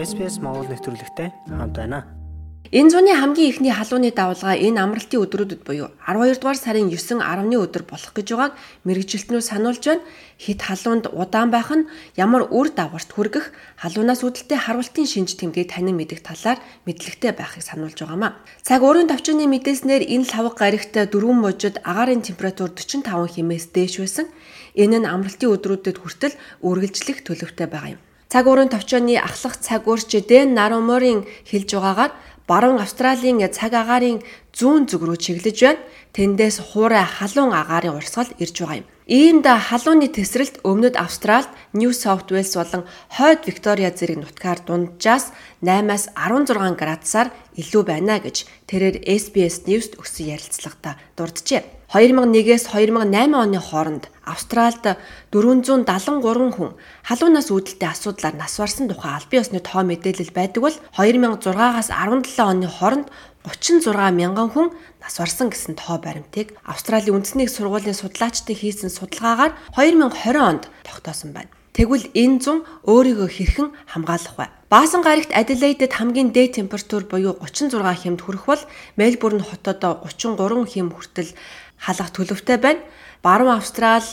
SPS Монгол нэвтрүүлэгтэй хамт байна. Энэ зууны хамгийн ихний халууны давалгаа энэ амралтын өдрүүдэд буюу 12 дугаар сарын 9 10-ны өдөр болох гэж байгааг мэрэгжилтнүүд сануулж байна. Хит халуунд удаан байх нь ямар үр дагаварт хүргэх халуунаас үүдэлтэй харуултын шинж тэмдгийг танин мэдэх талаар мэдлэгтэй байхыг сануулж байгаамаа. Цаг өөрийн товчны мэдээснээр энэ лавга гарагт дөрвөн мужид агаарын температур 45 хэмээс дээш байсан. Энэ нь амралтын өдрүүдэд хүртэл үргэлжлэх төлөвтэй байгаа юм. Цаг уурын товчооны ахлах цаг уурч Дэн Нароморын хэлж байгаагаар баруун Австралийн цаг агаарын зүүн зүг рүү чиглэж байна. Тэндээс хуурай халуун агаарын урсгал ирж байгаа юм. Иймд халууны тесрэлт өмнөд Австралид, Нью Саут Вэлс болон Хойд Виктория зэрэг нутгаар дунджаас 8-аас 16 градусаар илүү байна гэж тэрээр SBS News-д өгсөн ярилцлагада дурджээ. 2001-ээс 2008 оны хооронд Австральд 473 хүн халуунаас үүдэлтэй асуудлаар нас барсан тухай албан ёсны тоо мэдээлэл байдаг бол 2006-аас 17 оны хооронд 36 мянган хүн нас барсан гэсэн тоо баримтыг Австралийн үндэсний сургуулийн судлаачдын хийсэн судалгаагаар 2020 онд тогтоосон байна. Тэгвэл энэ зам өөрийгөө хэрхэн хамгаалах вэ? Баасан гарагт Аделаидад хамгийн дээд температур буюу 36 хэмд хүрэх бол Мельбурн хотод 33 хэм хүртэл халах төлөвтэй байна. Баруун Австрал,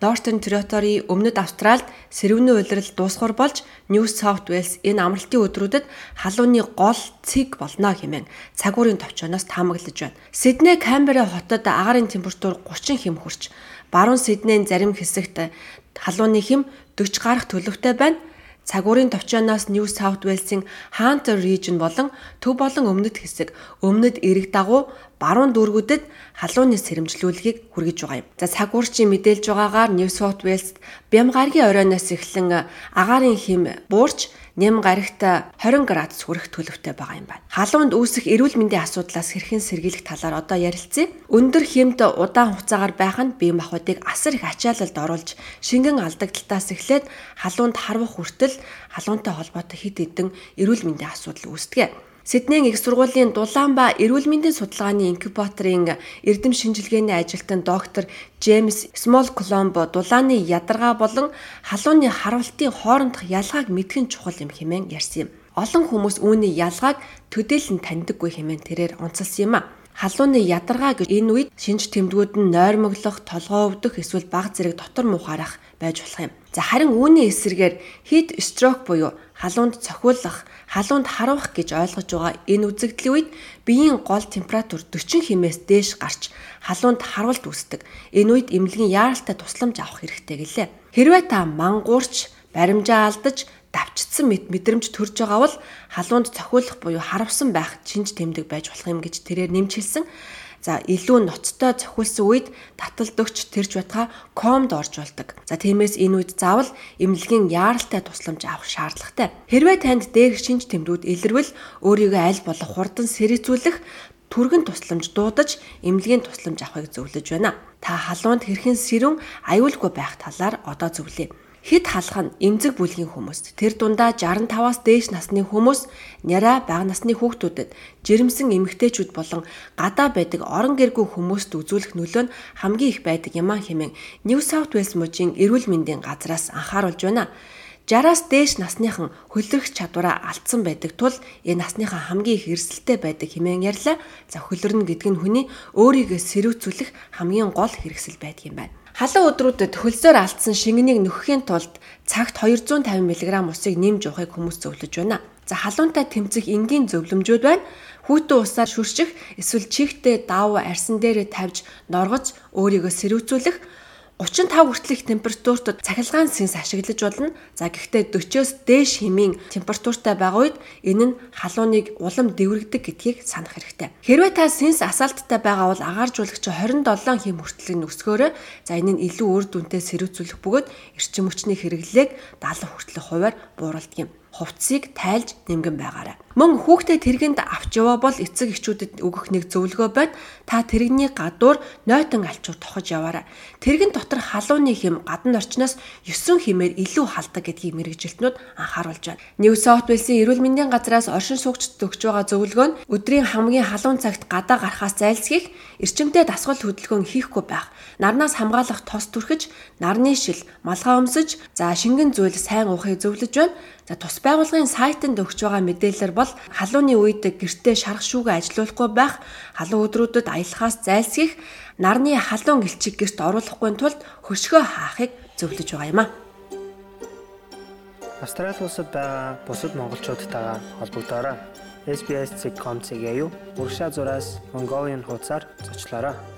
Northern Territory, Өмнөд Австралид сэрвний улирал дуусгар болж New South Wales энэ амралтын өдрүүдэд халууны гол цэг болно хэмээн цагуурын товчоноос таамаглаж байна. Сидней, Камбера хотод агаарын температур 30 хэм хүрч, баруун Сиднейн зарим хэсэгт халууны хэм 40 гарах төлөвтэй байна. Цагуурын товчооноос New South Wales-ийн Hunter Region болон төв болон өмнөд хэсэг, өмнөд эрэг дагуу баруун дүүргүүдэд халууны сэрэмжлүүлгийг хүргэж байгаа юм. За цагуурчийн мэдээлж байгаагаар New South Wales бям гаргийн оройноос эхлэн агаарын хим буурч нэм гарагт 20 градус хүрэх төлөвтэй байгаа юм байна. Халуунд үүсэх эрүүл мэндийн асуудлаас хэрхэн сэргийлэх талаар одоо ярилцъя. Өндөр хэмт удаан хугацаагаар байх нь бие махбодыг асар их ачаалалд оруулж шингэн алдагдaltaас эхлээд халуунд харвах хүртэл халуунтай холбоотой хэд хэдэн эрүүл мэндийн асуудал үүсдэг. Сиднейн их сургуулийн Дулаанба эрүүл мэндийн судалгааны инкубаторын эрдэм шинжилгээний ажилтан доктор Джеймс Смол Коломбо дулааны ядаргаа болон халууны харуултын хоорондох ялгааг мэдхэн чухал юм хэмээн ярьсан юм. Олон хүмүүс үүний ялгааг төдийлөн таньдаггүй хэмээн тэрээр онцолсон юм а. Халууны ядаргаа гэж энэ үед шинж тэмдгүүд нь нойрмоглох, толгоо өвдөх эсвэл баг зэрэг дотор муухаарах байж болох юм. За харин үүний эсрэгээр heat stroke буюу халуунд цохиулах халуунд харуулах гэж ойлгож байгаа энэ үзэгдлийн үед биеийн гол температур 40 хэмээс дээш гарч халуунд харуулт үүсдэг. Энэ үед эмнэлгийн яаралтай тусламж авах хэрэгтэй гэлээ. Хэрвээ та мангуурч, баримжаа алдаж, давчдсан мэдрэмж төрж байгаа бол халуунд цохиулах буюу харавсан байх шинж тэмдэг байж болох юм гэж тэрээр нэмчилсэн. За илүү ноцтой цохилсон үед таталдөгч тэрж байтга комд орж болдог. За тиймээс энэ үед заавал эмнэлгийн яаралтай тусламж авах шаардлагатай. Хэрвээ танд дээрх шинж тэмдгүүд илэрвэл өөрийгөө аль болох хурдан сэрэгцүүлэх түргэн тусламж дуудаж эмнэлгийн тусламж авахыг зөвлөж байна. Та халуунд хэрхэн сэрүүн аюулгүй байх талаар одоо зөвлөе. Хэд халах нь эмзэг бүлгийн хүмүүст тэр дундаа 65-аас дээш насны хүмүүс няраа бага насны хүүхдүүдэд жирэмсэн эмэгтэйчүүд болон гадаа байдаг орон гэргүй хүмүүст үзүүлэх нөлөө нь хамгийн их байдаг юм а хэмээн New South Wales мужийн эрүүл мэндийн газраас анхааруулж байна. 60-аас дээш насныхан хөлрөх чадвараа алдсан байдаг тул энэ насныхан хамгийн их эрсдэлтэй байдаг хэмээн ярьлаа. За хөлрөнө гэдэг нь хүний өөрийгөө сэрүүцүүлэх хамгийн гол хэрэгсэл байдаг юм байна. Халуун өдрүүдэд хөлсөөр алдсан шингэнийг нөхөхийн тулд цагт 250 мг усыг нэмж уухыг хүмүүс зөвлөж байна. За халуунтай тэмцэх энгийн зөвлөмжүүд байна. Хүүтэн усаар шүрших эсвэл чихтэй давуу арьсан дээрээ тавьж норгож өөрийгөө сэрүүцүүлэх 35 хүртэлх температурт цахилгаан сэнс ашиглаж болно. За гэхдээ 40-оос дээш хэмийн температуртай байгаа үед энэ нь халууныг улам дэврэгдэг гэдгийг санах хэрэгтэй. Хэрвээ та сэнс асаалттай байгаа бол агааржуулагч 27 хэм хүртэлийг өсгөөрэй. За энэ нь илүү үр дүнтэй сэрүүцүүлэх бөгөөд эрчим хүчний хэрэглээг 70 хүртэлх хувиар бууруулдаг юм хувцсыг тайлж нэмгэн байгаарай. Мөн хүүхдээ тэргэнд авч яваа бол эцэг эхчүүдэд өгөх нэг зөвлөгөө байна. Та тэрэгний гадуур нойтон алчуур тохож яваарай. Тэргэн дотор халууны хэм гадна орчноос 9 хэмээр илүү халдаг гэдгийг мэрэгжилтнүүд анхааруулж байна. New South Wales-ийн эрүүл мэндийн газраас оршин суугчдад өгч байгаа зөвлөгөө нь өдрийн хамгийн халуун цагт гадаа гарахаас зайлсхийх, эрчимтэй дасгал хөдөлгөөн хийхгүй байх, нарнаас хамгаалах тос түрхэж, нарны шил, малгай өмсөж, за шингэн зүйл сайн уухыг зөвлөж байна. За тус байгууллагын сайтанд өгч байгаа мэдээлэлэр бол халууны үед гэртээ шарх шүүгээ ажилуулахгүй байх, халуун өдрүүдэд аялахаас зайлсхийх, нарны халуун гэлчиг гэрт оруулахгүй тулд хөшгөө хаахыг зөвлөж байгаа юм а. Австрали улсад байгаа бусад монголчуудтайгаа холбогдоорой. SBS.com-ийг юу урагшаа зураас Mongolian хуудасаар зочлоорой.